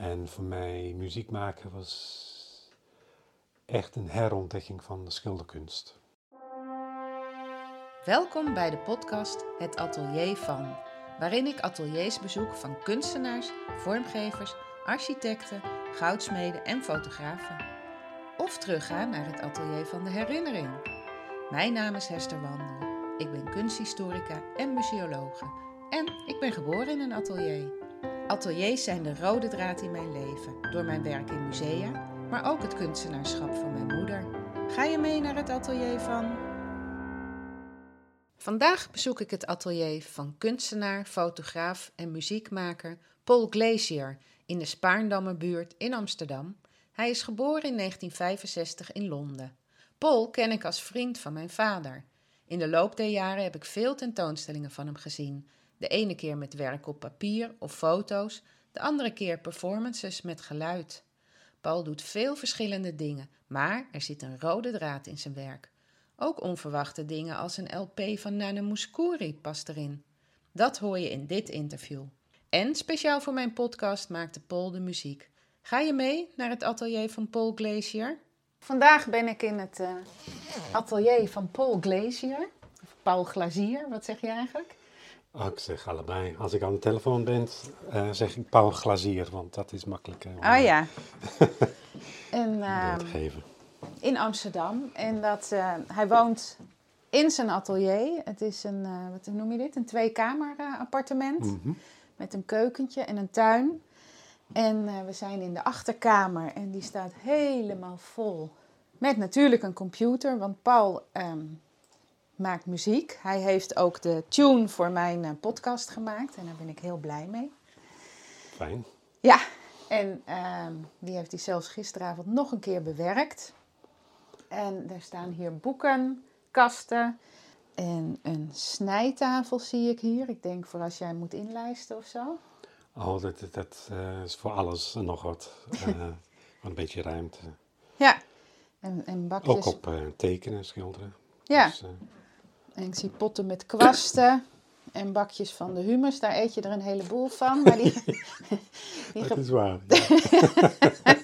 En voor mij muziek maken was echt een herontdekking van de schilderkunst. Welkom bij de podcast Het Atelier van, waarin ik ateliers bezoek van kunstenaars, vormgevers, architecten, goudsmeden en fotografen. Of terugga naar het atelier van de herinnering. Mijn naam is Hester Wandel. Ik ben kunsthistorica en museologe. En ik ben geboren in een atelier. Ateliers zijn de rode draad in mijn leven, door mijn werk in musea, maar ook het kunstenaarschap van mijn moeder. Ga je mee naar het atelier van? Vandaag bezoek ik het atelier van kunstenaar, fotograaf en muziekmaker Paul Glazier in de Spaarndammerbuurt in Amsterdam. Hij is geboren in 1965 in Londen. Paul ken ik als vriend van mijn vader. In de loop der jaren heb ik veel tentoonstellingen van hem gezien. De ene keer met werk op papier of foto's, de andere keer performances met geluid. Paul doet veel verschillende dingen, maar er zit een rode draad in zijn werk. Ook onverwachte dingen als een LP van Nana Mouskouri past erin. Dat hoor je in dit interview. En speciaal voor mijn podcast maakte Paul de muziek. Ga je mee naar het atelier van Paul Glazier? Vandaag ben ik in het uh, atelier van Paul Glazier. Of Paul Glazier, wat zeg je eigenlijk? Oh, ik zeg allebei. Als ik aan de telefoon ben, uh, zeg ik Paul Glazier, want dat is makkelijker. Oh ja. en, uh, te geven. In Amsterdam. En dat, uh, hij woont in zijn atelier. Het is een, wat noem je dit? Een tweekamer appartement. Mm -hmm. Met een keukentje en een tuin. En we zijn in de achterkamer en die staat helemaal vol. Met natuurlijk een computer, want Paul um, maakt muziek. Hij heeft ook de tune voor mijn uh, podcast gemaakt en daar ben ik heel blij mee. Fijn. Ja, en uh, die heeft hij zelfs gisteravond nog een keer bewerkt. En er staan hier boeken, kasten en een snijtafel zie ik hier. Ik denk voor als jij moet inlijsten of zo. Oh, dat, dat, uh, is voor alles nog wat. Uh, een beetje ruimte. Ja, en, en bakjes. Ook op tekenen, schilderen. Ja. Dus, en ik zie potten met kwasten en bakjes van de humus. Daar eet je er een heleboel van. Maar die, die dat is waar. Ja.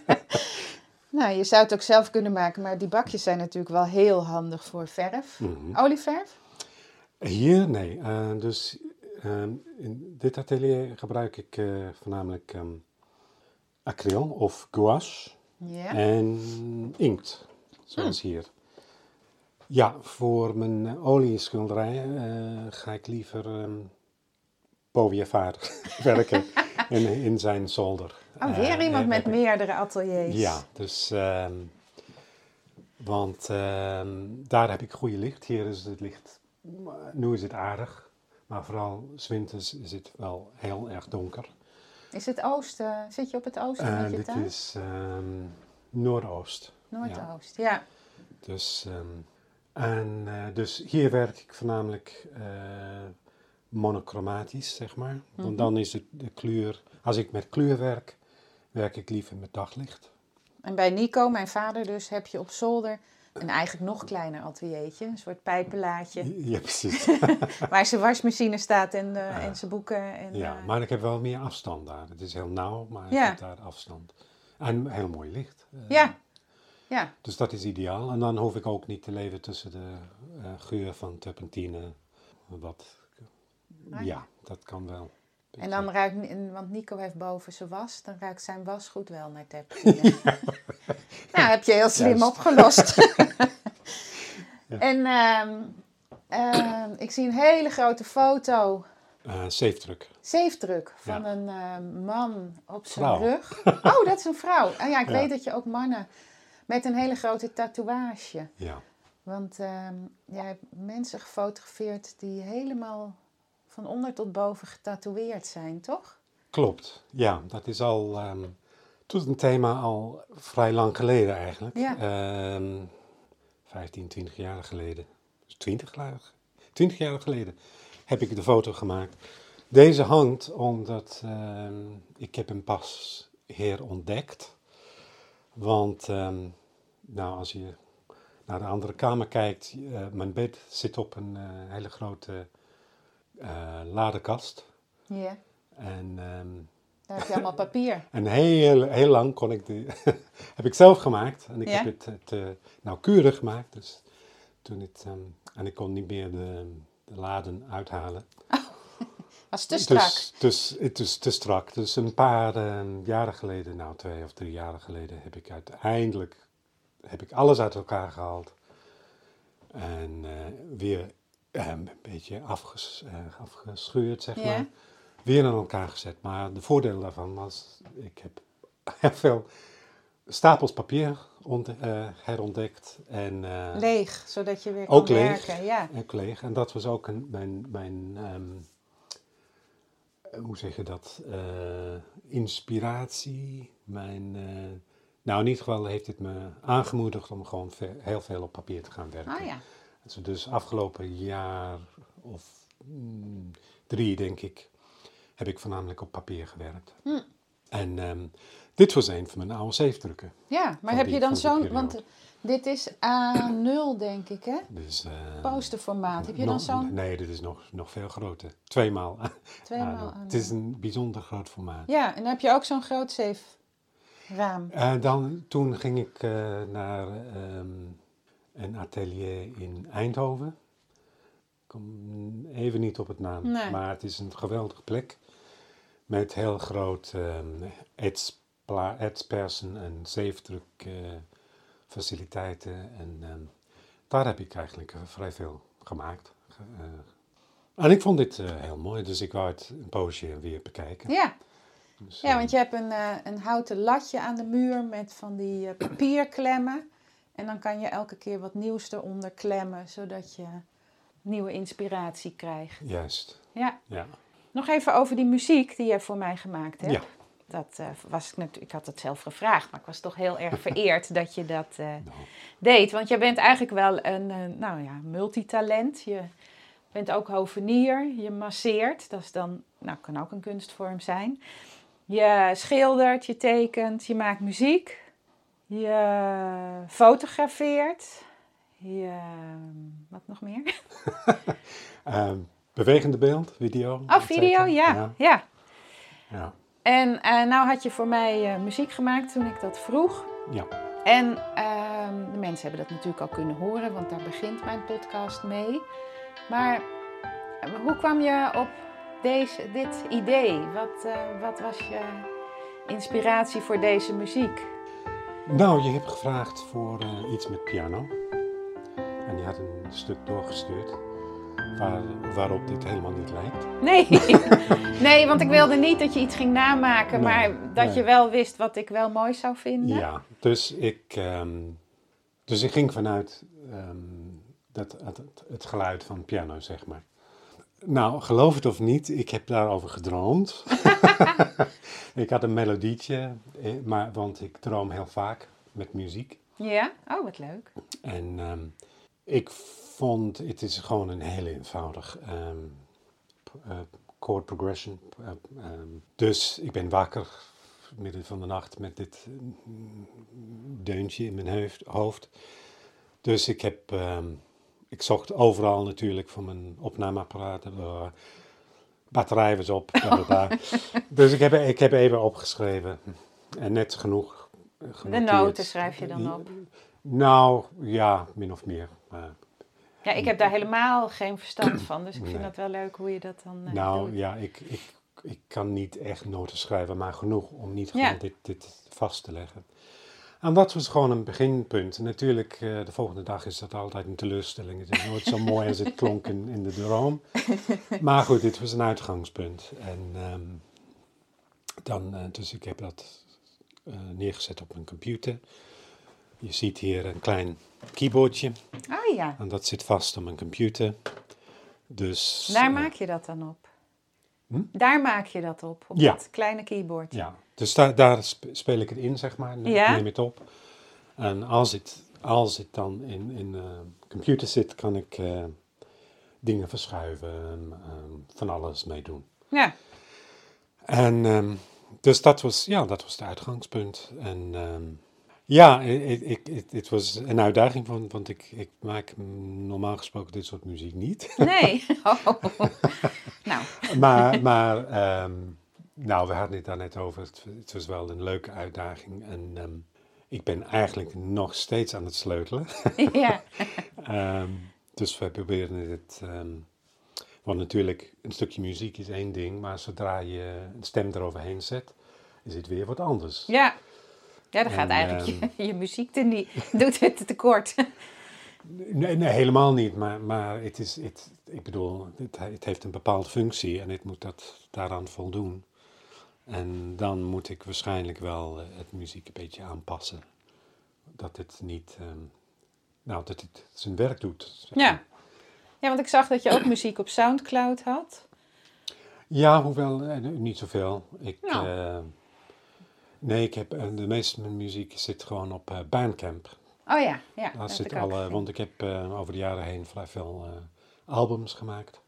nou, je zou het ook zelf kunnen maken, maar die bakjes zijn natuurlijk wel heel handig voor verf. Mm -hmm. Olieverf? Hier, nee. Uh, dus um, in dit atelier gebruik ik uh, voornamelijk um, acryl of gouache en inkt, zoals mm. hier. Ja, voor mijn uh, olieschilderijen uh, ga ik liever um, werken in, in zijn zolder. Oh, weer uh, iemand met meerdere ateliers. Ja, dus, um, want um, daar heb ik goede licht. Hier is het licht, nu is het aardig, maar vooral zwinters is het wel heel erg donker. Is het oosten, zit je op het oosten met je dit is noordoost. Noordoost, ja. ja. Dus... En uh, dus hier werk ik voornamelijk uh, monochromatisch, zeg maar. Want Mhm. dan is het de kleur, als ik met kleur werk, werk ik liever met daglicht. En bij Nico, mijn vader dus, heb je op zolder een eigenlijk nog kleiner ateliertje. Een soort pijpenlaadje. Ja, precies. waar zijn wasmachine staat en, de, uh, en zijn boeken. En, ja, maar ik heb wel meer afstand daar. Het is heel nauw, maar Ja. ik heb daar afstand. En heel mooi licht. Ja. Ja, Dus dat is ideaal. En dan hoef ik ook niet te leven tussen de uh, geur van turpentine. Wat, Ah, ja, dat kan wel. en dan ruikt, want Nico heeft boven zijn was, dan ruikt zijn was goed wel naar terpentine. nou, heb je heel slim Juist. opgelost. En ehm, ehm, ik zie een hele grote foto, Uh, zeefdruk. zeefdruk, van Ja. een eh, man op zijn rug. Oh, dat is een vrouw. Ah, ja, ik weet dat je ook mannen met een hele grote tatoeage. Ja. Want ehm jij hebt mensen gefotografeerd die helemaal van onder tot boven getatoeëerd zijn, toch? Klopt, ja, dat is al. was een thema al vrij lang geleden eigenlijk. Ja. Ehm 15, 20 jaar geleden. Dus 20 jaar, 20 jaar geleden heb ik de foto gemaakt. Deze hangt omdat ehm, ik heb hem pas herontdekt. Want ehm, nou, als je naar de andere kamer kijkt, eh, mijn bed zit op een eh, hele grote eh ladekast. Ja. En ehm, Daar heb je allemaal papier. En heel, heel lang kon ik die, heb ik zelf gemaakt. En ik heb het, het nauwkeurig gemaakt. Dus toen het, ehm, en ik kon niet meer de, de laden uithalen. Was te strak. Dus, dus het is te strak. Dus een paar ehm, jaren geleden, nou twee of drie jaren geleden, heb ik uiteindelijk heb ik alles uit elkaar gehaald. En eh, weer ehm, een beetje afges, eh, afgescheurd, zeg maar. Weer aan elkaar gezet. Maar de voordeel daarvan was, ik heb heel veel stapels papier ont, eh, herontdekt. En, Leeg, zodat je weer Ook kan leeg. werken. Ja. en leeg. En dat was ook een, mijn, mijn ehm, eh, hoe zeg je dat, Eh, inspiratie. Mijn, eh, nou in ieder geval heeft het me aangemoedigd om gewoon heel veel op papier te gaan werken. Oh ja. Dus, dus afgelopen jaar of mm, drie denk ik, heb ik voornamelijk op papier gewerkt. Hm. En ehm, dit was een van mijn oude zeefdrukken. Ja, maar heb die- je dan zo'n, want. Dit is A0 denk ik hè? Dus, eh, Posterformaat. Heb je dan zo'n Nee, dit is nog, nog veel groter. Tweemaal. tweemaal A0. A0? Het is een bijzonder groot formaat. Ja, en dan heb je ook zo'n groot zeefraam. Eh, dan, toen ging ik eh, naar ehm, een atelier in Eindhoven. Ik kom even niet op het naam, Nee. maar het is een geweldige plek. Met heel groot etspla- etspersen en zeefdruk faciliteiten. En ehm, daar heb ik eigenlijk eh, vrij veel gemaakt. Ge- eh, en ik vond dit eh, heel mooi, dus ik wou het een poosje weer bekijken. Ja. Dus, ja, want je hebt een, een houten latje aan de muur met van die papierklemmen. En dan kan je elke keer wat nieuws eronder klemmen, zodat je nieuwe inspiratie krijgt. Juist, Ja. ja. Nog even over die muziek die je voor mij gemaakt hebt. Ja. Dat eh, was ik natuurlijk, ik had het zelf gevraagd, maar ik was toch heel erg vereerd dat je dat eh, deed. Want jij bent eigenlijk wel een, eh, nou ja, multitalent. Je bent ook hovenier, je masseert, dat is dan, nou kan ook een kunstvorm zijn. Je schildert, je tekent, je maakt muziek, je fotografeert, je, wat nog meer? Ehm, bewegende beeld, video. Oh, video, ja. ja. ja. ja. En eh, nou had je voor mij eh, muziek gemaakt toen ik dat vroeg. Ja. En ehm, de mensen hebben dat natuurlijk al kunnen horen, want daar begint mijn podcast mee. Maar eh, hoe kwam je op deze, dit idee? Wat, wat was je inspiratie voor deze muziek? Nou, je hebt gevraagd voor iets met piano. En je had een stuk doorgestuurd waar, waarop dit helemaal niet lijkt. Nee. nee, want ik wilde niet dat je iets ging namaken, Nee, maar dat nee. je wel wist wat ik wel mooi zou vinden. Ja, dus ik, ehm, dus ik ging vanuit ehm, dat, het, het, het geluid van piano, zeg maar. Nou, geloof het of niet, ik heb daarover gedroomd. ik had een melodietje, eh, maar, want ik droom heel vaak met muziek. Ja? Oh, wat leuk. En ehm, ik vond, het is gewoon een heel eenvoudig eh, chord progression. Eh, ehm, dus ik ben wakker midden van de nacht met dit mm, deuntje in mijn hoofd. Dus ik heb, ehm, ik zocht overal natuurlijk voor mijn opnameapparaten. eh, batterij was op. bla, bla, bla. dus ik heb, ik heb even opgeschreven. En net genoeg. eh, De genoteerd. noten schrijf je dan op. Nou, ja, min of meer. Maar, Ja, ik heb daar helemaal geen verstand van, dus ik vind Nee. dat wel leuk hoe je dat dan eh, nou doet. ja, ik, ik, ik kan niet echt noten schrijven, maar genoeg om niet Ja. gewoon dit, dit vast te leggen. En dat was gewoon een beginpunt. Natuurlijk, eh, de volgende dag is dat altijd een teleurstelling. Het is nooit zo mooi als het klonk in, in de droom. Maar goed, dit was een uitgangspunt. En ehm, dan, eh, dus ik heb dat neergezet op mijn computer. Je ziet hier een klein keyboardje. Oh ja, En dat zit vast op mijn computer. Dus. daar eh, maak je dat dan op. Hm? Daar maak je dat op, op Ja. dat kleine keyboard. Ja, dus daar, daar sp- speel ik het in, zeg maar. Ik Ja. neem het op. En als het, als het dan in, in de computer zit, kan ik eh, dingen verschuiven, ehm, van alles mee doen. Ja. En ehm, dus dat was, ja, dat was het uitgangspunt. En ehm, ja, het ik, ik, het was een uitdaging, van, want ik, ik maak normaal gesproken dit soort muziek niet. Nee. Oh. nou, maar maar ehm, Nou, we hadden het daar net over. Het, het was wel een leuke uitdaging. En ehm, ik ben eigenlijk nog steeds aan het sleutelen. ja. Ehm, dus we proberen het. want natuurlijk, een stukje muziek is één ding, maar zodra je een stem eroverheen zet, is het weer wat anders. Ja. Ja, dan En, gaat eigenlijk ehm, je, je muziek te niet, doet het tekort. Nee, nee, helemaal niet. Maar, maar het is, het, ik bedoel, het, het heeft een bepaalde functie en het moet dat daaraan voldoen. En dan moet ik waarschijnlijk wel eh, het muziek een beetje aanpassen. Dat het niet, ehm, nou, dat het zijn werk doet. Ja. maar. Ja, want ik zag dat je ook muziek op Soundcloud had. Ja, hoewel eh, niet zoveel. Ik, Nou. eh, nee, ik heb, eh, de meeste van mijn muziek zit gewoon op eh, Bandcamp. Oh ja, ja. Daar dat zit ik alle, want ik heb eh, over de jaren heen vrij veel albums gemaakt.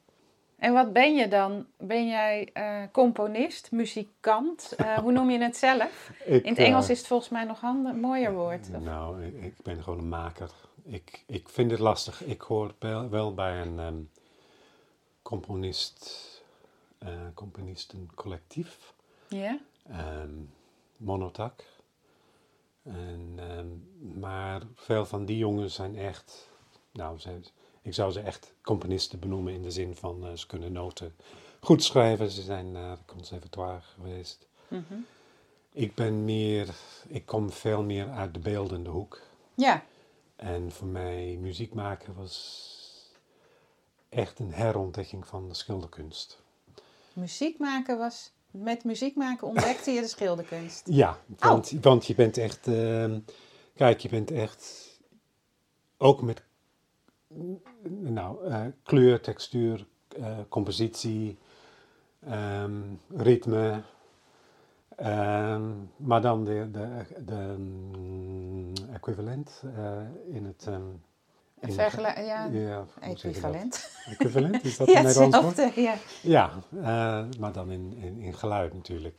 En wat ben je dan? Ben jij componist, muzikant? Hoe noem je het zelf? Ik, In het Engels is het volgens mij nog een mooier woord. of- Nou, ik, ik ben gewoon een maker. Ik, ik vind het lastig. Ik hoor wel, wel bij een ehm, componist, componistencollectief, Ja? ehm Monotak. En, ehm, maar veel van die jongens zijn echt, nou, zijn, ik zou ze echt componisten benoemen in de zin van eh, ze kunnen noten goed schrijven. Ze zijn naar het conservatoire geweest. Mhm. Ik ben meer, ik kom veel meer uit de beeldende hoek. Ja, En voor mij muziek maken was echt een herontdekking van de schilderkunst. muziek maken was... Met muziek maken ontdekte je de schilderkunst. Ja, want, want je bent echt, ehm, kijk, je bent echt ook met nou, eh, kleur, textuur, eh, compositie, ehm, ritme, ehm, maar dan de, de, de mm, equivalent eh, in het. Vergela- ja, ja, equivalent. Equivalent, is dat Ja, hetzelfde. Ja. Ja, eh, maar dan in, in, in geluid natuurlijk.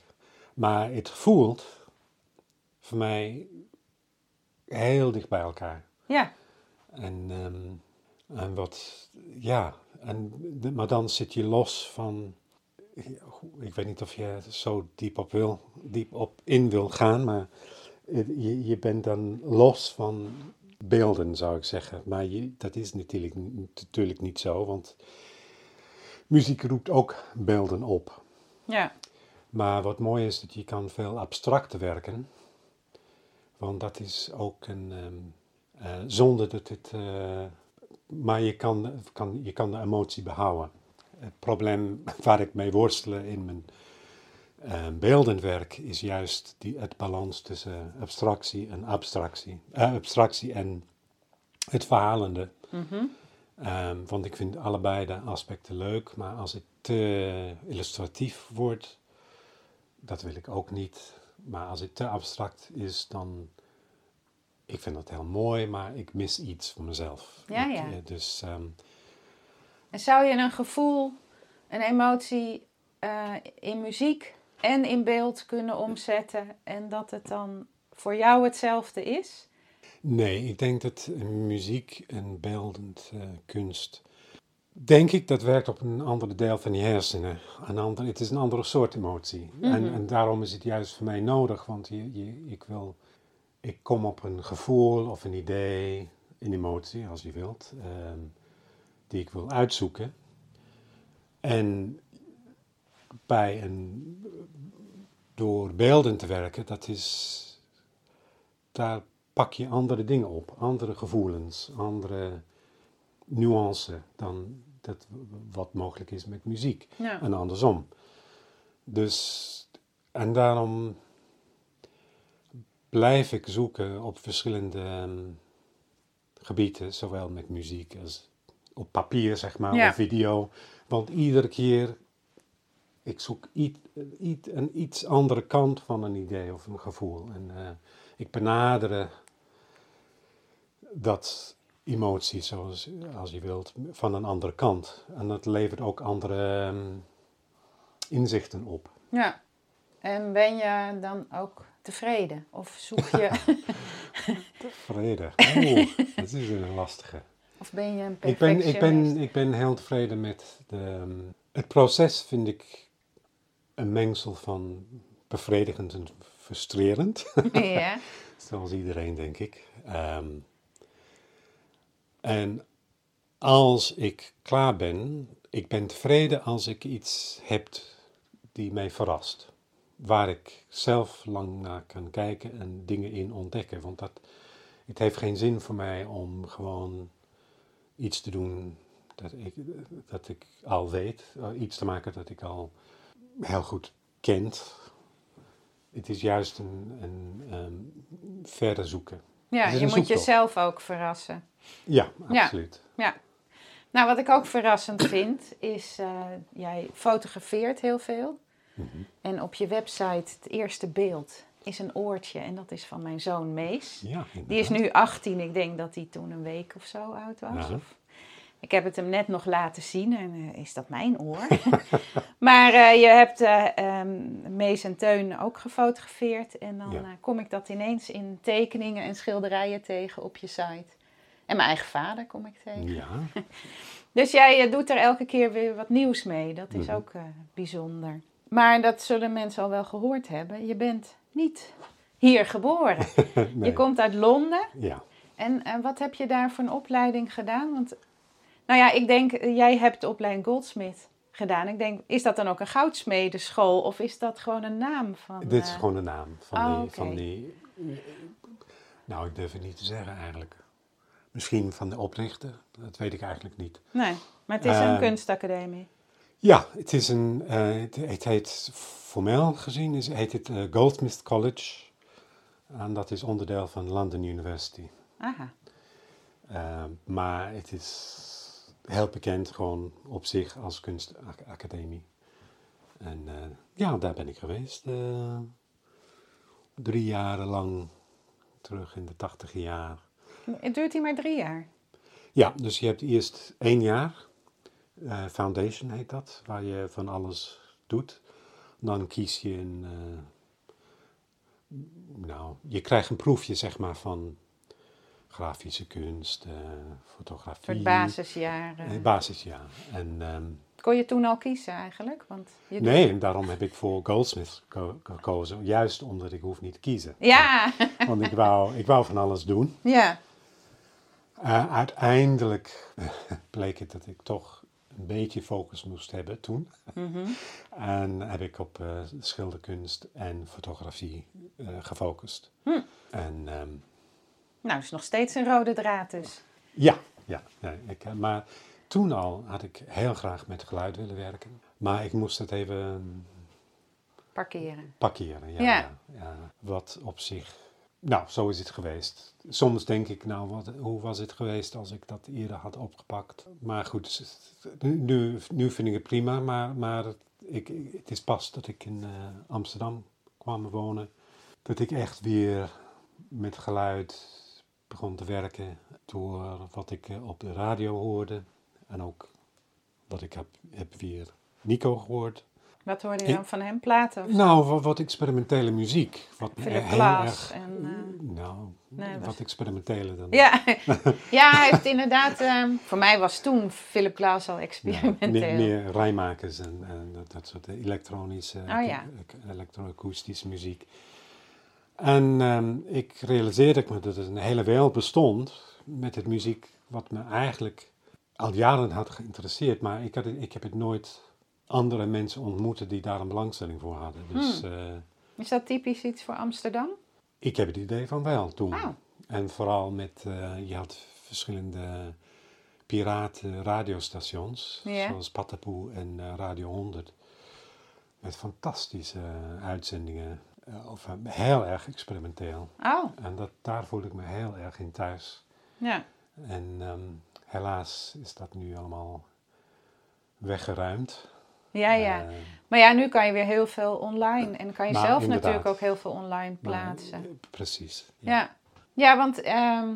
Maar het voelt voor mij heel dicht bij elkaar. ja, En, ehm, en wat, ja, en, maar dan zit je los van, ik weet niet of je zo diep op, wil, diep op in wil gaan, maar je, je bent dan los van beelden, zou ik zeggen. Maar je, dat is natuurlijk, natuurlijk niet zo, want muziek roept ook beelden op. ja. Maar wat mooi is dat je kan veel abstracter werken. Want dat is ook een. ehm, eh, zonder dat het. eh, maar je kan, kan, je kan de emotie behouden. Het probleem waar ik mee worstel in mijn eh, beeldenwerk is juist die, het balans tussen abstractie en abstractie. eh, abstractie en het verhalende. Mhm. Ehm, want ik vind allebei de aspecten leuk, maar als het te illustratief wordt, dat wil ik ook niet. Maar als het te abstract is, dan. Ik vind dat heel mooi, maar ik mis iets van mezelf. Ja, ja. eh, dus ehm, En zou je een gevoel, een emotie in muziek en in beeld kunnen omzetten en dat het dan voor jou hetzelfde is? nee, ik denk dat muziek en beeldend eh, kunst. Denk ik dat werkt op een ander deel van je hersenen. Een ander, het is een andere soort emotie. en, Mhm. en daarom is het juist voor mij nodig, want je, je, ik wil. Ik kom op een gevoel of een idee, een emotie als je wilt, ehm, die ik wil uitzoeken. En bij een, door beelden te werken, dat is, daar pak je andere dingen op, andere gevoelens, andere nuance dan dat wat mogelijk is met muziek. Ja. En andersom. Dus, en daarom blijf ik zoeken op verschillende ehm, gebieden, zowel met muziek als op papier, zeg maar, Ja. of video. Want iedere keer, ik zoek iets, iets, een iets andere kant van een idee of een gevoel. En eh, ik benader dat emotie, zoals als je wilt, van een andere kant. En dat levert ook andere ehm, inzichten op. Ja. En ben je dan ook tevreden? Of zoek je, Vrede. Oeh, dat is een lastige. of ben je een Ik ben, perfectionist? ik, ben, ik ben heel tevreden met de, ehm, het proces, vind ik een mengsel van bevredigend en frustrerend. ja. Zoals iedereen, denk ik. Ehm, en als ik klaar ben, ik ben tevreden als ik iets heb die mij verrast. Waar ik zelf lang naar kan kijken en dingen in ontdekken. Want dat, het heeft geen zin voor mij om gewoon iets te doen dat ik, dat ik al weet. eh, Iets te maken dat ik al heel goed kent. Het is juist een, een, ehm, verder zoeken. Ja, je moet zoektocht. jezelf ook verrassen. Ja, absoluut. Ja. Nou, wat ik ook verrassend vind, is uh, jij fotografeert heel veel. Mhm. En op je website, het eerste beeld, is een oortje. En dat is van mijn zoon Mees. Ja, Die is nu 18. Ik denk dat hij toen een week of zo oud was. Ja. Of- Ik heb het hem net nog laten zien en eh, is dat mijn oor? maar eh, je hebt eh, ehm, Mees en Teun ook gefotografeerd. En dan Ja. kom ik dat ineens in tekeningen en schilderijen tegen op je site. En mijn eigen vader kom ik tegen. Ja, Dus jij doet er elke keer weer wat nieuws mee. Dat is Mhm. ook bijzonder. Maar dat zullen mensen al wel gehoord hebben. Je bent niet hier geboren. nee. Je komt uit Londen. ja. En eh, wat heb je daar voor een opleiding gedaan? Want, nou ja, ik denk, eh, jij hebt de opleiding Goldsmith gedaan. Ik denk, is dat dan ook een goudsmedenschool of is dat gewoon een naam van... Dit is eh, gewoon de naam van, Oh, die, oké. van die. Nou, ik durf het niet te zeggen eigenlijk. Misschien van de oprichter, dat weet ik eigenlijk niet. Nee, maar het is een Eh, kunstacademie. Ja, het is een. eh, het, het heet formeel gezien is, heet het Goldsmith College. En dat is onderdeel van London University. Aha. Eh, maar het is heel bekend gewoon op zich als kunstacademie. En eh, ja, daar ben ik geweest. eh, drie jaren lang terug in de tachtig jaar. Het duurt hier maar drie jaar. Ja, dus je hebt eerst één jaar, eh, foundation heet dat, waar je van alles doet. Dan kies je een, nou, je krijgt een proefje zeg maar van grafische kunst, eh, fotografie. Voor het basisjaar. Eh, basisjaar. En, ehm, Kon je toen al kiezen eigenlijk? Want je nee, en daarom heb ik voor Goldsmith ko- gekozen, juist omdat ik hoef niet te kiezen. Ja, Want ik wou, ik wou van alles doen. ja. Uh, uiteindelijk bleek het dat ik toch een beetje focus moest hebben toen. Mhm. En heb ik op schilderkunst en fotografie gefocust. Hm. En ehm, Nou, is nog steeds een rode draad dus. ja, ja nee, ik, eh, maar toen al had ik heel graag met geluid willen werken. Maar ik moest het even Parkeren. parkeren. Ja, Ja. ja, ja. Wat op zich, nou, zo is het geweest. Soms denk ik, nou, wat, hoe was het geweest als ik dat eerder had opgepakt? Maar goed, dus, nu, nu, vind ik het prima, maar, maar ik, ik- het is pas dat ik in eh, Amsterdam kwam wonen, dat ik echt weer met geluid begon te werken door wat ik eh, op de radio hoorde en ook wat ik heb, heb weer Nico gehoord. Wat hoorde je dan van hem? Platen of? Nou, wat, wat experimentele muziek. Wat Philip heel erg- en, eh, nou, nee, wat was- experimentele dan. Ja. ja, hij heeft inderdaad... ehm, voor mij was toen Philip Glass al Ja, experimenteel. meer, meer rijmakers en, en dat, dat soort elektronische, Oh ja. ek- elektroakoestische muziek. En ehm, ik realiseerde me dat er een hele wereld bestond met het muziek wat me eigenlijk al jaren had geïnteresseerd, maar ik, had, ik heb het nooit andere mensen ontmoeten die daar een belangstelling voor hadden. Dus Hmm. eh, Is dat typisch iets voor Amsterdam? ik heb het idee van wel toen. En vooral met, eh, je had verschillende piraten radiostations, zoals Patapoe en eh, Radio 100. Met fantastische uitzendingen, of, eh, heel erg experimenteel. Oh, En dat, daar voel ik me heel erg in thuis. ja. En ehm, helaas is dat nu allemaal weggeruimd. Ja, ja. Eh, Maar ja, nu kan je weer heel veel online. En kan je Nou, zelf inderdaad. natuurlijk ook heel veel online maar, plaatsen. eh, precies. Ja, ja want ehm,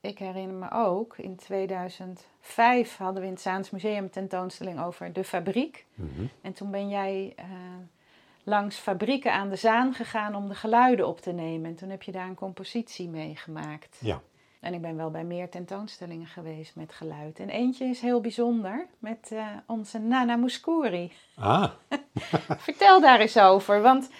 ik herinner me ook, in 2005 hadden we in het Zaans Museum tentoonstelling over de fabriek. Mhm. En toen ben jij eh, langs fabrieken aan de Zaan gegaan om de geluiden op te nemen. En toen heb je daar een compositie mee gemaakt. Ja. En ik ben wel bij meer tentoonstellingen geweest met geluid. En eentje is heel bijzonder met eh, onze Nana Mouskouri. Ah, Vertel daar eens over, want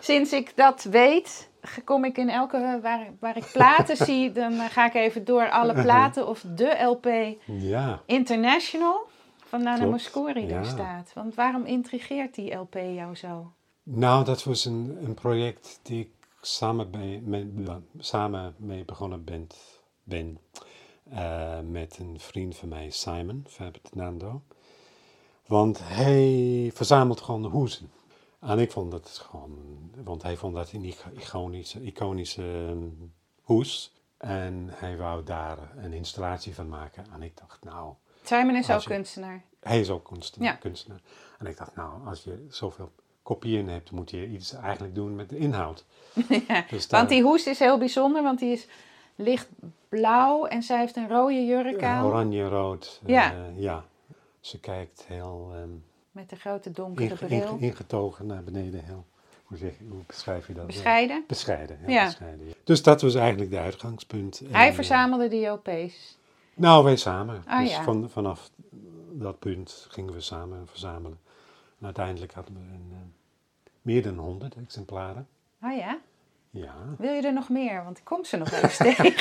sinds ik dat weet, kom ik in elke waar, waar ik platen zie, dan eh, ga ik even door alle platen of de LP ja. International van Nana Mouskouri daar ja. staat. Want waarom intrigeert die LP jou zo? Nou, dat was een, een project die ik samen, bij, samen mee begonnen ben, ben eh, met een vriend van mij, Simon Fernando. Want hij verzamelt gewoon hoezen. En ik vond dat gewoon, want hij vond dat een ico- iconische, iconische ehm, hoes. En hij wou daar een installatie van maken. En ik dacht, nou, Simon is ook je- kunstenaar. hij is ook kunstenaar. Ja. kunstenaar. En ik dacht, nou, als je zoveel kopieën hebt, moet je iets eigenlijk doen met de inhoud. ja. Dus daar- Want die hoes is heel bijzonder, want die is lichtblauw en zij heeft een rode jurk aan. Oranje, rood. eh, Ja. ja. Ze kijkt heel ehm, Met een grote donkere inge- bril. inge- ingetogen naar beneden. Heel, hoe, zeg, je- hoe beschrijf je dat? Bescheiden. Bescheiden, Ja. bescheiden. ja. Dus dat was eigenlijk de uitgangspunt. Hij eh, verzamelde die LP's. Nou, wij samen. Ah, dus ja. van, vanaf dat punt gingen we samen verzamelen. En uiteindelijk hadden we een, eh, meer dan 100 exemplaren. Oh ja? Ja. Wil je er nog meer? Want ik kom ze nog eens tegen.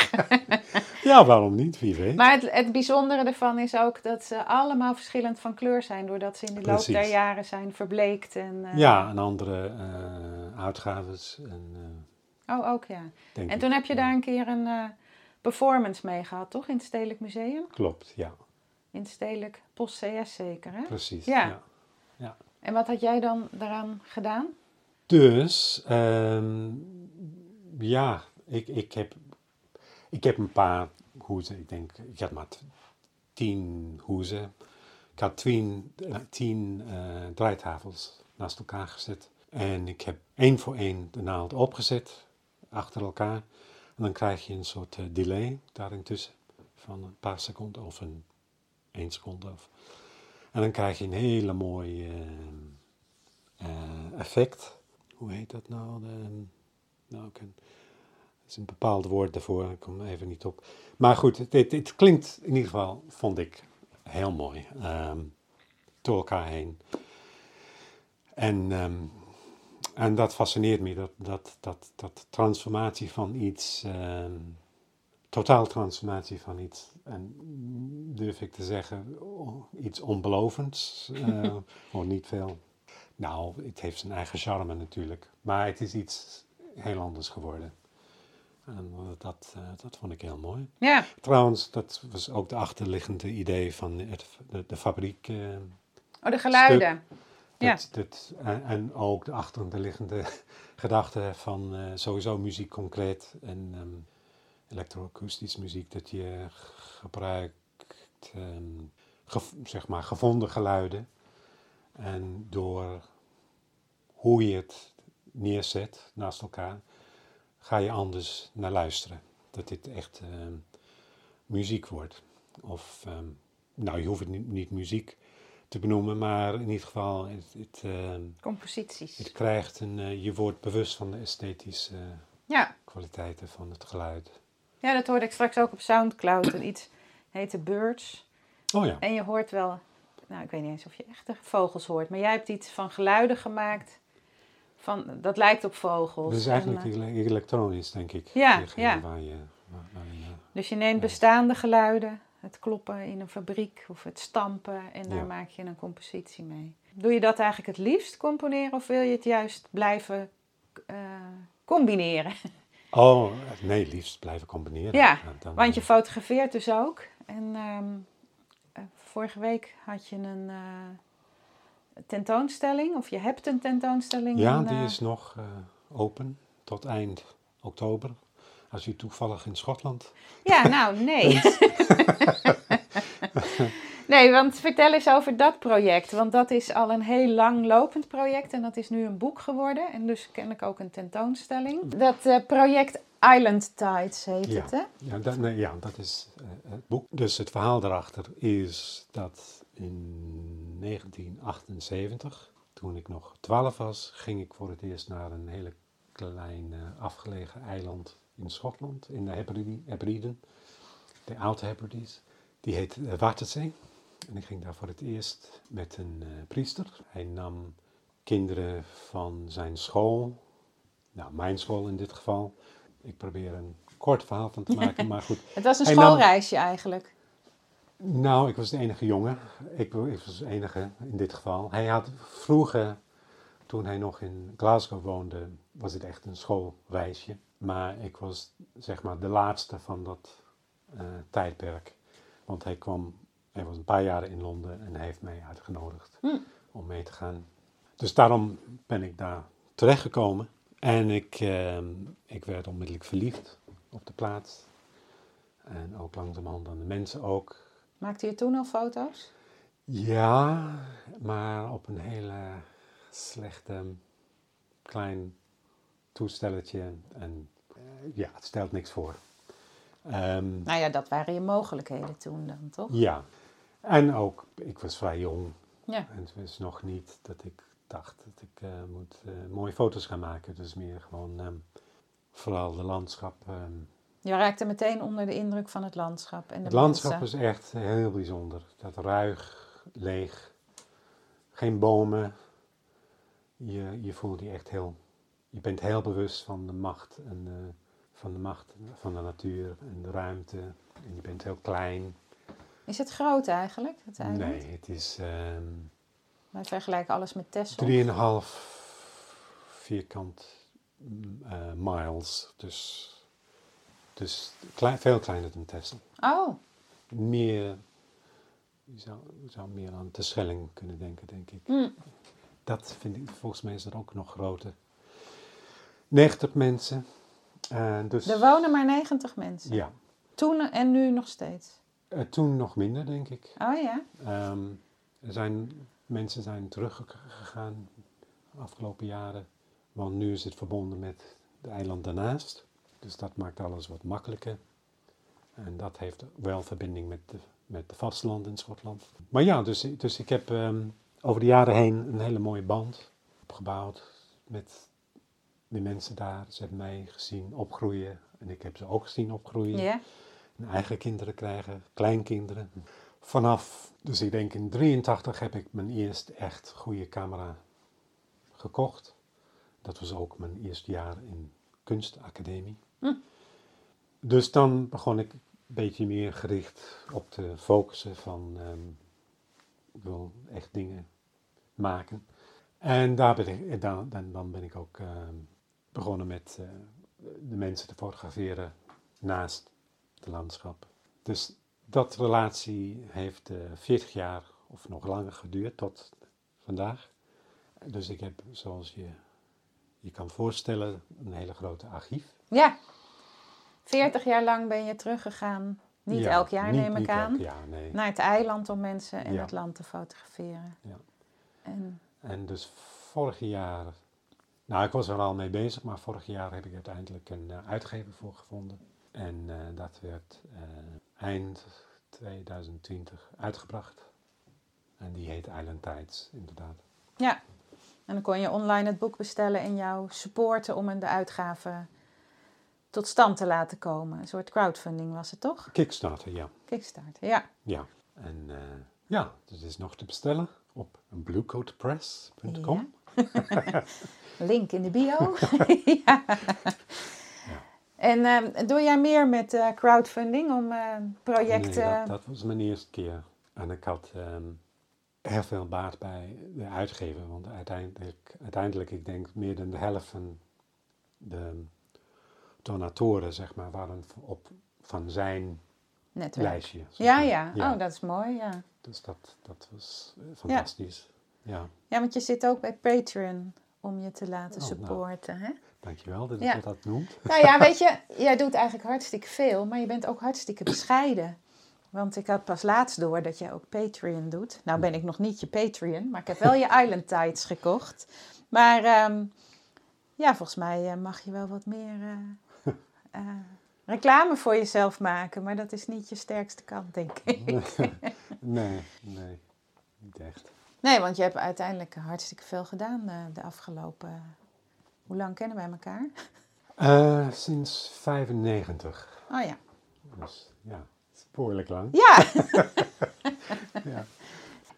ja, waarom niet? Wie weet. Maar het, het bijzondere ervan is ook dat ze allemaal verschillend van kleur zijn. Doordat ze in de loop der jaren zijn verbleekt. En, eh, Ja, en andere eh uitgaves. En, eh, Oh, ook ja. En ik, toen heb je ja. daar een keer een performance mee gehad, toch? In het Stedelijk Museum? Klopt, ja. In het Stedelijk Post CS zeker, hè? Precies. Ja. ja. En wat had jij dan daaraan gedaan? Dus, ehm, ja, ik, ik, heb, ik heb een paar hoezen. Ik denk, ik had maar tien hoezen. Ik had tien, eh, tien eh, draaitafels naast elkaar gezet. En ik heb één voor één de naald opgezet, achter elkaar. En dan krijg je een soort eh, delay daarin tussen, van een paar seconden of een één seconde. Of, en dan krijg je een hele mooie eh, eh, effect. Hoe heet dat nou? De, nou, ik, is een bepaald woord daarvoor, ik kom even niet op. Maar goed, het, het, het klinkt in ieder geval, vond ik, heel mooi. ehm, door elkaar heen. En, ehm, en dat fascineert me, dat, dat, dat, dat transformatie van iets, ehm, totaal transformatie van iets, en durf ik te zeggen, iets onbelovends, eh, of niet veel. Nou, het heeft zijn eigen charme natuurlijk, maar het is iets heel anders geworden. En dat, eh, dat vond ik heel mooi. Ja, Trouwens, dat was ook de achterliggende idee van het, de, de fabriek. eh, oh, de geluiden. Ja. dat, dat, en, en ook de achterliggende gedachte van eh, sowieso muziek concreet en ehm elektroakoestisch muziek, dat je gebruikt, ehm, gev- zeg maar, gevonden geluiden. En door hoe je het neerzet naast elkaar, ga je anders naar luisteren. Dat dit echt ehm, muziek wordt. Of, ehm, nou, je hoeft het niet, niet muziek te benoemen, maar in ieder geval, het, het, Composities. het krijgt een, eh, je wordt bewust van de esthetische Ja. kwaliteiten van het geluid. Ja, dat hoorde ik straks ook op Soundcloud. En iets heette Birds. Oh ja, En je hoort wel, nou ik weet niet eens of je echte vogels hoort, maar jij hebt iets van geluiden gemaakt. Van, dat lijkt op vogels. dat is En, eigenlijk eh, ele- elektronisch, denk ik. Ja, ja. Waar je, waar, waar je- dus je neemt bestaande geluiden, het kloppen in een fabriek of het stampen en daar Ja. maak je een compositie mee. Doe je dat eigenlijk het liefst componeren of wil je het juist blijven eh, combineren? Oh, nee, liefst blijven combineren. Ja, dan- Want je fotografeert dus ook. En ehm, eh, vorige week had je een eh, tentoonstelling, of je hebt een tentoonstelling. Ja, in, die eh, is nog eh, open tot eind oktober. Als je toevallig in Schotland. Ja, nou, nee. nee, want vertel eens over dat project. Want dat is al een heel lang lopend project. En dat is nu een boek geworden. En dus kennelijk ook een tentoonstelling. Dat eh, project Island Tides heet Ja. het, hè? Ja, dat, nee, ja, dat is eh, het boek. Dus het verhaal daarachter is dat in 1978, toen ik nog 12 was, ging ik voor het eerst naar een hele klein eh, afgelegen eiland in Schotland, in de Hebriden, de oude Hebrides. Die heet uh, Waterzee. En ik ging daar voor het eerst met een uh, priester. Hij nam kinderen van zijn school, nou mijn school in dit geval. Ik probeer een kort verhaal van te maken, maar goed. het was een Hij nam- schoolreisje eigenlijk. Nou, ik was de enige jongen. Ik was de enige in dit geval. Hij had vroeger, toen hij nog in Glasgow woonde, was het echt een schoolreisje. Maar ik was zeg maar de laatste van dat eh, tijdperk. Want hij kwam, hij was een paar jaren in Londen en hij heeft mij uitgenodigd Hm. om mee te gaan. Dus daarom ben ik daar terechtgekomen. En ik, ehm, ik werd onmiddellijk verliefd op de plaats. En ook langzamerhand aan de mensen ook. Maakte je toen al foto's? Ja, maar op een hele slechte klein toestelletje. En eh, ja, het stelt niks voor. Ehm, Nou ja, dat waren je mogelijkheden toen dan, toch? ja, en ook, ik was vrij jong. Ja. En het was nog niet dat ik dacht dat ik eh, moet eh, mooie foto's gaan maken. Dus meer gewoon ehm, vooral de landschap. ehm. Je raakte meteen onder de indruk van het landschap en de het landschap was echt heel bijzonder. Dat ruig, leeg, geen bomen. Je, je voelt je echt heel, je bent heel bewust van de macht en eh, van de macht van de natuur en de ruimte. En je bent heel klein. Is het groot eigenlijk, het eiland? Nee, het is ehm Wij vergelijken alles met Texel. drieënhalf vierkant eh, miles. Dus, dus klein, veel kleiner dan Texel. Oh, Meer, je zou, meer aan de Schelling kunnen denken, denk ik. hm. Dat vind ik, volgens mij is dat ook nog groter. 90 mensen. eh, dus, er wonen maar 90 mensen. Ja, Toen en nu nog steeds. Eh, toen nog minder, denk ik. Oh ja? Ehm, er zijn, mensen zijn teruggegaan de afgelopen jaren. Want nu is het verbonden met de eiland daarnaast. Dus dat maakt alles wat makkelijker. En dat heeft wel verbinding met de, met de vasteland in Schotland. Maar ja, dus, dus ik heb ehm, over de jaren heen een hele mooie band opgebouwd met de mensen daar. Ze hebben mij gezien opgroeien en ik heb ze ook gezien opgroeien Ja? En eigen kinderen krijgen, kleinkinderen. Vanaf, dus ik denk in 83 heb ik mijn eerste echt goede camera gekocht. Dat was ook mijn eerste jaar in kunstacademie. Hm. Dus dan begon ik een beetje meer gericht op te focussen van ehm, ik wil echt dingen maken. En daar ben ik, dan, dan ben ik ook ehm, begonnen met eh, de mensen te fotograferen naast het landschap. Dus dat relatie heeft eh 40 jaar of nog langer geduurd tot vandaag. Dus ik heb, zoals je je kan voorstellen, een hele grote archief. Ja. 40 jaar lang ben je teruggegaan. Niet Ja, elk jaar niet- neem ik niet aan. elk jaar, nee. Naar het eiland om mensen en Ja. het land te fotograferen. Ja. En, En dus vorig jaar, nou ik was er al mee bezig, maar vorig jaar heb ik uiteindelijk een eh, uitgever voor gevonden. En eh, dat werd eh, eind 2020 uitgebracht. En die heet Island Tides, inderdaad. ja. En dan kon je online het boek bestellen en jou supporten om de uitgave tot stand te laten komen. Een soort crowdfunding was het toch? Kickstarter, ja. Kickstarter, ja. Ja. En eh, ja, dus het is nog te bestellen op bluecoatpress.com. Link in de bio. ja. En ehm, doe jij meer met eh, crowdfunding om eh, projecten... Nee, dat, dat was mijn eerste keer. En ik had ehm, heel veel baat bij de uitgever. Want uiteindelijk, uiteindelijk, ik denk meer dan de helft van de donatoren, zeg maar, waren op van zijn netwerk? lijstje. zeg Ja, ja, Oh, dat is mooi, ja. Dus dat, dat was eh, fantastisch. Ja. Ja, want je zit ook bij Patreon om je te laten Oh, nou. supporten, hè? Dankjewel dat Ja. je dat noemt. Nou ja, weet je, jij doet eigenlijk hartstikke veel, maar je bent ook hartstikke bescheiden. Want ik had pas laatst door dat jij ook Patreon doet. Nou ben ik nog niet je Patreon, maar ik heb wel je Island Tides gekocht. Maar ehm, ja, volgens mij eh, mag je wel wat meer eh, eh, reclame voor jezelf maken. Maar dat is niet je sterkste kant, denk ik. nee, nee, niet echt. Nee, want je hebt uiteindelijk hartstikke veel gedaan de afgelopen... Hoe lang kennen wij elkaar? Eh, sinds 95. Oh ja. Dus ja, behoorlijk lang. Ja. Ja.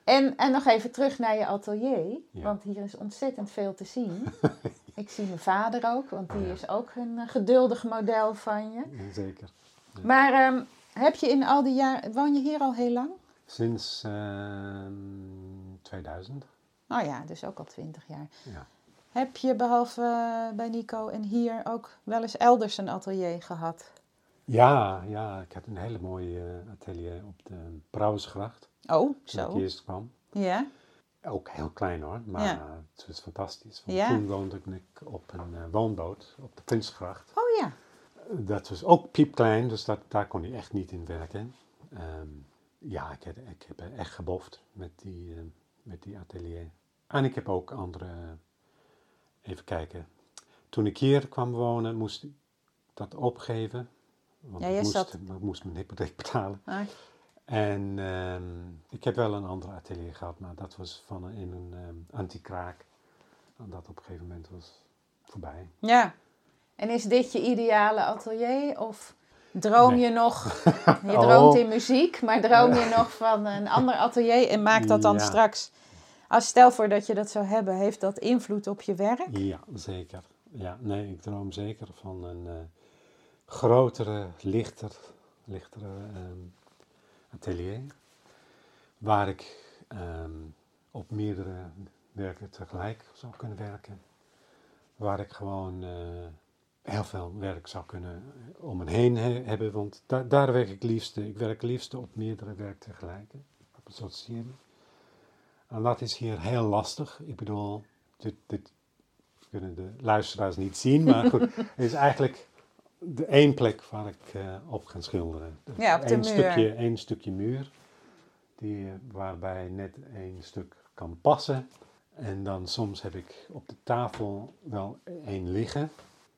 En, en nog even terug naar je atelier, Ja. want hier is ontzettend veel te zien. Ik zie mijn vader ook, want die Ja. is ook een eh, geduldig model van je. Zeker. Maar ehm, heb je in al die jaren, woon je hier al heel lang? Sinds ehm, 2000. Oh ja, dus ook al twintig jaar. Ja. Heb je behalve eh, bij Nico en hier ook wel eens elders een atelier gehad? Ja, ja, ik had een hele mooie eh, atelier op de Brouwersgracht. Oh, Toen ik zo. eerst kwam. Ja, Ook heel klein hoor, maar Ja. het was fantastisch. Want Ja. toen woonde ik op een eh, woonboot op de Prinsgracht. oh ja. Dat was ook piepklein, dus dat, daar kon hij echt niet in werken. Ehm, ja, ik heb, ik heb echt geboft met die, met die atelier. En ik heb ook andere, even kijken. Toen ik hier kwam wonen, moest ik dat opgeven. Want Ja, ik, moest, zat- ik moest mijn hypotheek betalen. Ah, En ehm, ik heb wel een ander atelier gehad, maar dat was van een, in een ehm anti-kraak. En dat op een gegeven moment was voorbij. ja. En is dit je ideale atelier of droom Nee. je nog, je droomt Oh. in muziek, maar droom je nog van een ander atelier en maakt dat dan Ja. straks, als stel voor dat je dat zou hebben, heeft dat invloed op je werk? Ja, zeker. Ja, nee, ik droom zeker van een eh, grotere, lichter, lichtere ehm, atelier. Waar ik ehm, op meerdere werken tegelijk zou kunnen werken. Waar ik gewoon eh, heel veel werk zou kunnen om me heen he- hebben. Want da- daar werk ik liefste. Ik werk liefste op meerdere werk tegelijk. Op een soort serie. En dat is hier heel lastig. Ik bedoel, dit, dit kunnen de luisteraars niet zien, maar goed, het is eigenlijk de één plek waar ik eh, op ga schilderen. Dus Ja, op de Eén muur. Stukje, één stukje muur, die, eh, waarbij net één stuk kan passen. En dan soms heb ik op de tafel wel één liggen.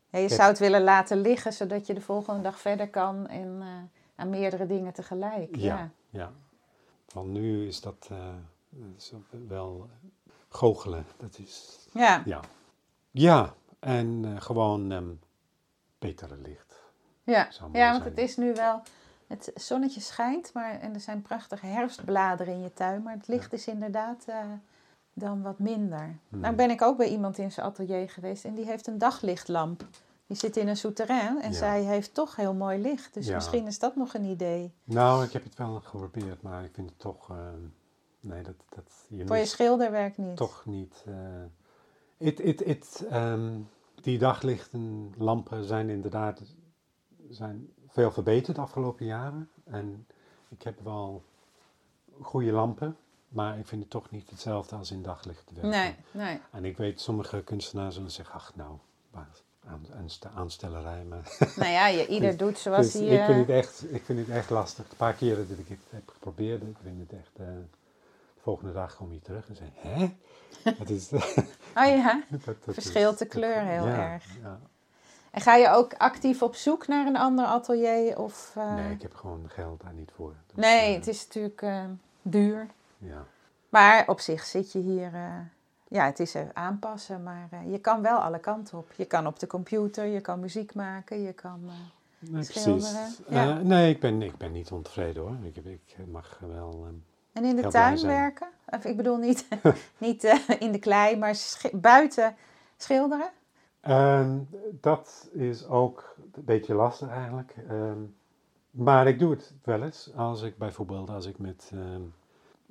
Ja, je zou het willen laten liggen, zodat je de volgende dag verder kan en eh, aan meerdere dingen tegelijk. Ja. Ja. Ja, want nu is dat, eh, is wel goochelen. Dat is, Ja. ja. Ja, en eh, gewoon ehm betere licht. Ja, ja want zijn. het is nu wel. Het zonnetje schijnt, maar en er zijn prachtige herfstbladeren in je tuin, maar het licht is inderdaad eh, dan wat minder. Hmm. Nou ben ik ook bij iemand in zijn atelier geweest en die heeft een daglichtlamp. Die zit in een souterrain en Ja. zij heeft toch heel mooi licht. Dus Ja. misschien is dat nog een idee. Nou, ik heb het wel geprobeerd, maar ik vind het toch. eh, nee, dat, dat je Voor je schilderwerk niet. toch niet. eh, ehm, die daglichten, lampen zijn inderdaad zijn veel verbeterd de afgelopen jaren. En ik heb wel goede lampen, maar ik vind het toch niet hetzelfde als in daglicht werken. Nee, nee. En ik weet, sommige kunstenaars zullen zeggen, ach nou, aanste- aanstellerij. Maar Nou ja, je, ieder doet zoals dus hij... ik, eh, vind het echt, ik vind het echt lastig. Een paar keren dat ik het heb geprobeerd, ik vind het echt... eh, volgende dag kom je terug en zeg hè? Dat is... Oh ja. dat Verschilt is- de kleur heel ja, erg. Ja. En ga je ook actief op zoek naar een ander atelier? Of, eh, Nee, ik heb gewoon geld daar niet voor. Dus, nee, eh, het is natuurlijk eh, duur. Ja. Maar op zich zit je hier... ja, het is er aanpassen, maar je kan wel alle kanten op. Je kan op de computer, je kan muziek maken, je kan... Nee, precies. ja. Nee, ik ben, ik ben niet ontevreden hoor. Ik, heb- ik mag wel... ehm, En in de Heel tuin werken? Of ik bedoel niet, niet eh, in de klei, maar buiten schilderen? Ehm, dat is ook een beetje lastig eigenlijk. Ehm, maar ik doe het wel eens. Als ik bijvoorbeeld als ik met ehm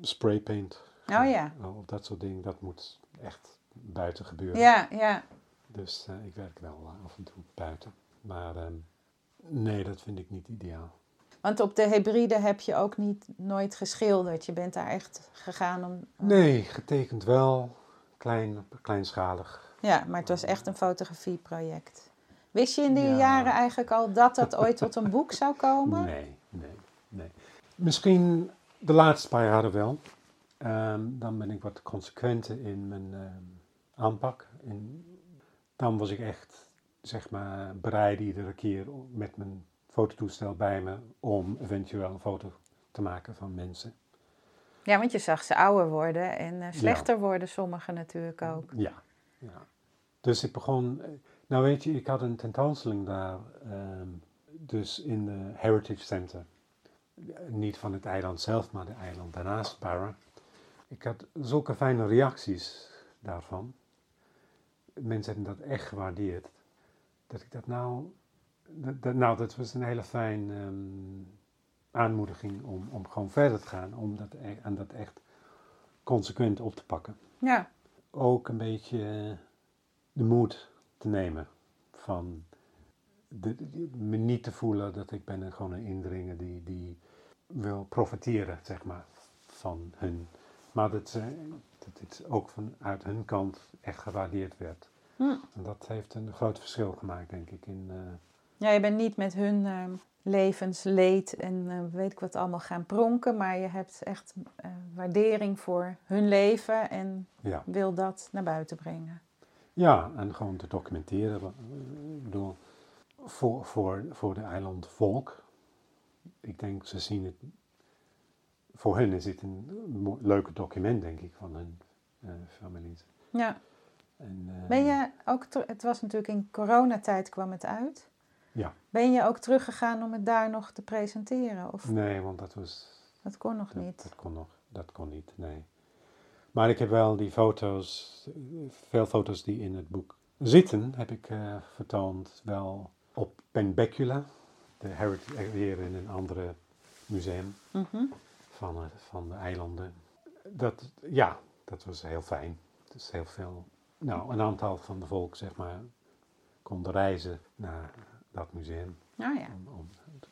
spraypaint Oh ja. of dat soort dingen, dat moet echt buiten gebeuren. Ja, ja. Dus eh, ik werk wel eh, af en toe buiten. Maar nee, dat vind ik niet ideaal. Want op de hybride heb je ook niet nooit geschilderd. Je bent daar echt gegaan om... Nee, getekend wel. Klein, kleinschalig. Ja, maar het was echt een fotografieproject. Wist je in die Ja. jaren eigenlijk al dat dat ooit tot een boek zou komen? Nee, nee, nee. Misschien de laatste paar jaren wel. Ehm, dan ben ik wat consequenter in mijn ehm, aanpak. En dan was ik echt, zeg maar, bereid iedere keer met mijn fototoestel bij me om eventueel een foto te maken van mensen. Ja, want je zag ze ouder worden en eh, slechter worden sommigen natuurlijk ook. Ja, ja. Dus ik begon, eh, Nou weet je, ik had een tentoonstelling daar, ehm, dus in de Heritage Center. Niet van het eiland zelf, maar de eiland daarnaast, Barra. Ik had zulke fijne reacties daarvan. Mensen hebben dat echt gewaardeerd. Dat ik dat nou, nou dat was een hele fijne ehm, aanmoediging om, om gewoon verder te gaan. Om dat, e- en dat echt consequent op te pakken Ja, ook een beetje eh, de moed te nemen van de, de- me niet te voelen dat ik ben een, gewoon een indringer die, die wil profiteren, zeg maar, van hun. Maar dat, ze, dat dit ook vanuit hun kant echt gewaardeerd werd. Hm. En dat heeft een groot verschil gemaakt, denk ik. In, eh, ja je bent niet met hun ehm, levensleed en eh, weet ik wat allemaal gaan pronken, maar je hebt echt eh, waardering voor hun leven en ja. wil dat naar buiten brengen. ja, en gewoon te documenteren. wa- eh, Ik bedoel, voor, voor, voor de eilandvolk. Ik denk, ze zien het. Voor hen is het een leuke document, denk ik, van hun families. Ja. En, Ben je ook, het was natuurlijk in coronatijd kwam het uit. Ja. Ben je ook teruggegaan om het daar nog te presenteren? Of Nee, want dat was. dat kon nog Dat, niet? dat kon nog. Dat kon niet, nee. Maar ik heb wel die foto's, veel foto's die in het boek zitten, heb ik eh, vertoond. Wel op Benbecula, de heritage, weer in een andere museum. Mhm. van, eh, van de eilanden. Dat, ja, dat was heel fijn. Dus heel veel, nou, een aantal van de volk, zeg maar, konden reizen naar dat museum Nou ja. om, om,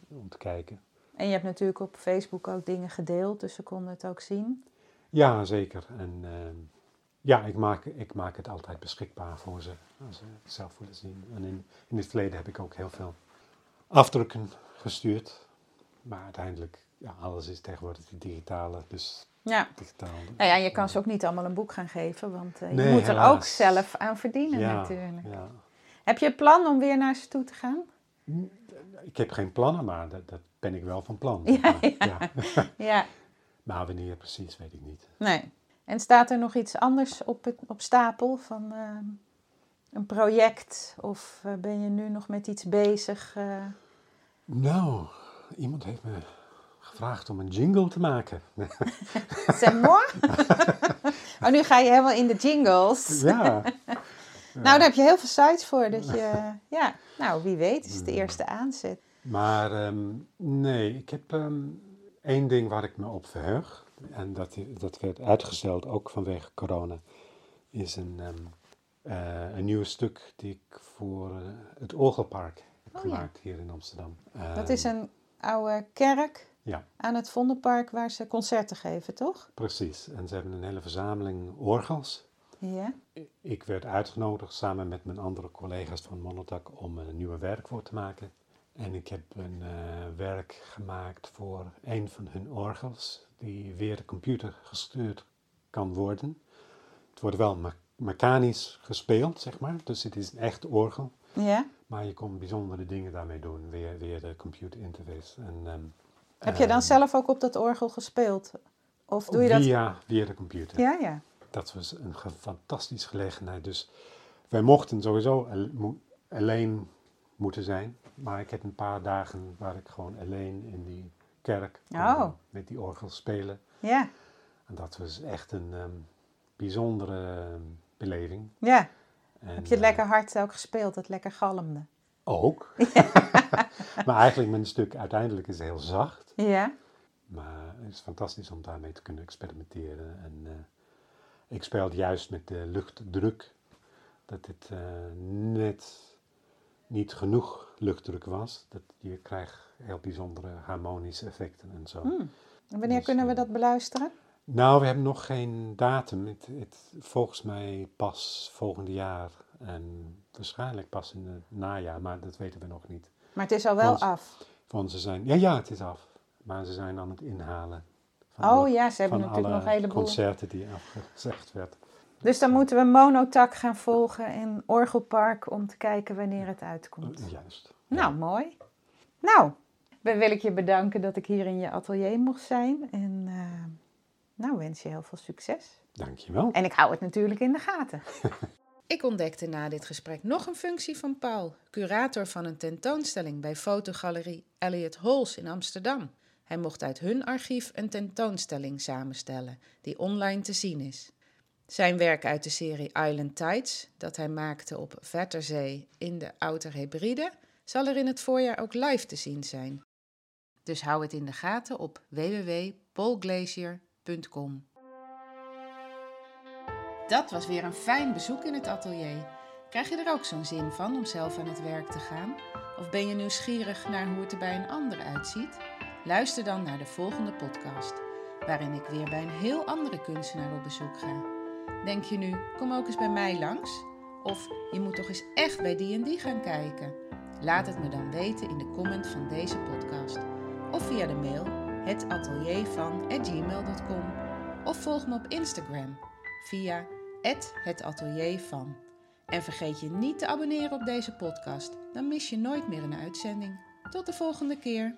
om te kijken. En je hebt natuurlijk op Facebook ook dingen gedeeld, dus ze konden het ook zien. Ja, zeker. En ehm, ja, ik maak, ik maak het altijd beschikbaar voor ze, als ze het zelf willen zien. En in, in het verleden heb ik ook heel veel afdrukken gestuurd. Maar uiteindelijk, ja, alles is tegenwoordig digitale, dus Ja. digitaal. Nou ja, je kan ze ook niet allemaal een boek gaan geven, want eh, je Nee, moet er helaas. ook zelf aan verdienen ja, natuurlijk. Ja. Heb je plan om weer naar ze toe te gaan? Ik heb geen plannen, maar dat, dat ben ik wel van plan. Ja, maar, ja. Ja, maar wanneer precies, weet ik niet. nee. En staat er nog iets anders op, het, op stapel van ehm, een project? Of eh, ben je nu nog met iets bezig? eh? Nou, iemand heeft me gevraagd om een jingle te maken. C'est moi? oh, nu ga je helemaal in de jingles. ja, Nou, daar heb je heel veel sites voor. Dat je, ja, nou, wie weet is het de eerste aanzet. maar ehm, nee, ik heb ehm, één ding waar ik me op verheug. En dat, dat werd uitgesteld ook vanwege corona. Is een, eh, een nieuw stuk die ik voor eh, het Orgelpark heb Oh ja. gemaakt hier in Amsterdam. Dat is een oude kerk Ja. aan het Vondelpark waar ze concerten geven, toch? Precies. En ze hebben een hele verzameling orgels. Ja. Ik werd uitgenodigd samen met mijn andere collega's van Monotac om een nieuwe werk voor te maken. En ik heb een eh, werk gemaakt voor een van hun orgels, die weer de computer gestuurd kan worden. Het wordt wel me- mechanisch gespeeld, zeg maar, dus het is een echt orgel. Ja. Maar je kon bijzondere dingen daarmee doen, weer, weer de computer interface. En, ehm, Heb je dan ehm, zelf ook op dat orgel gespeeld? Of doe je dat? Via, via de computer. Ja, ja. Dat was een fantastische gelegenheid. Dus wij mochten sowieso alleen moeten zijn. Maar ik heb een paar dagen waar ik gewoon alleen in die kerk Oh. met die orgel spelen. Ja, En dat was echt een ehm, bijzondere ehm, beleving. ja. En, Heb je het eh, lekker hard ook gespeeld, het lekker galmde? Ook. maar eigenlijk mijn stuk uiteindelijk is heel zacht. Ja. Maar het is fantastisch om daarmee te kunnen experimenteren. En eh, ik speel juist met de luchtdruk. Dat het eh, net niet genoeg luchtdruk was. Dat je krijgt heel bijzondere harmonische effecten en zo. Hm. En wanneer Dus, kunnen we eh, dat beluisteren? Nou, we hebben nog geen datum. Het, het, volgens mij pas volgende jaar. En waarschijnlijk pas in het najaar, maar dat weten we nog niet. Maar het is al wel want- af. Van ze zijn, ja, ja, het is af. Maar ze zijn aan het inhalen. Van Oh alle- ja, ze hebben natuurlijk alle nog een heleboel. concerten die afgezegd werd. Dus dan moeten we Monotak gaan volgen in Orgelpark om te kijken wanneer het uitkomt. Uh, juist. Nou, mooi. Nou, dan wil ik je bedanken dat ik hier in je atelier mocht zijn. En eh, nou, wens je heel veel succes. Dankjewel. En ik hou het natuurlijk in de gaten. Ik ontdekte na dit gesprek nog een functie van Paul, curator van een tentoonstelling bij fotogalerie Elliot Halls in Amsterdam. Hij mocht uit hun archief een tentoonstelling samenstellen, die online te zien is. Zijn werk uit de serie Island Tides, dat hij maakte op Vetterzee in de Outer Hebride, zal er in het voorjaar ook live te zien zijn. Dus hou het in de gaten op www.paulglacier.com. Dat was weer een fijn bezoek in het atelier. Krijg je er ook zo'n zin van om zelf aan het werk te gaan? Of ben je nieuwsgierig naar hoe het er bij een ander uitziet? Luister dan naar de volgende podcast, waarin ik weer bij een heel andere kunstenaar op bezoek ga. Denk je nu, kom ook eens bij mij langs? Of je moet toch eens echt bij die en die gaan kijken? Laat het me dan weten in de comment van deze podcast. Of via de mail hetateliervan.gmail.com Of volg me op Instagram via @hetateliervan. En vergeet je niet te abonneren op deze podcast, dan mis je nooit meer een uitzending. Tot de volgende keer.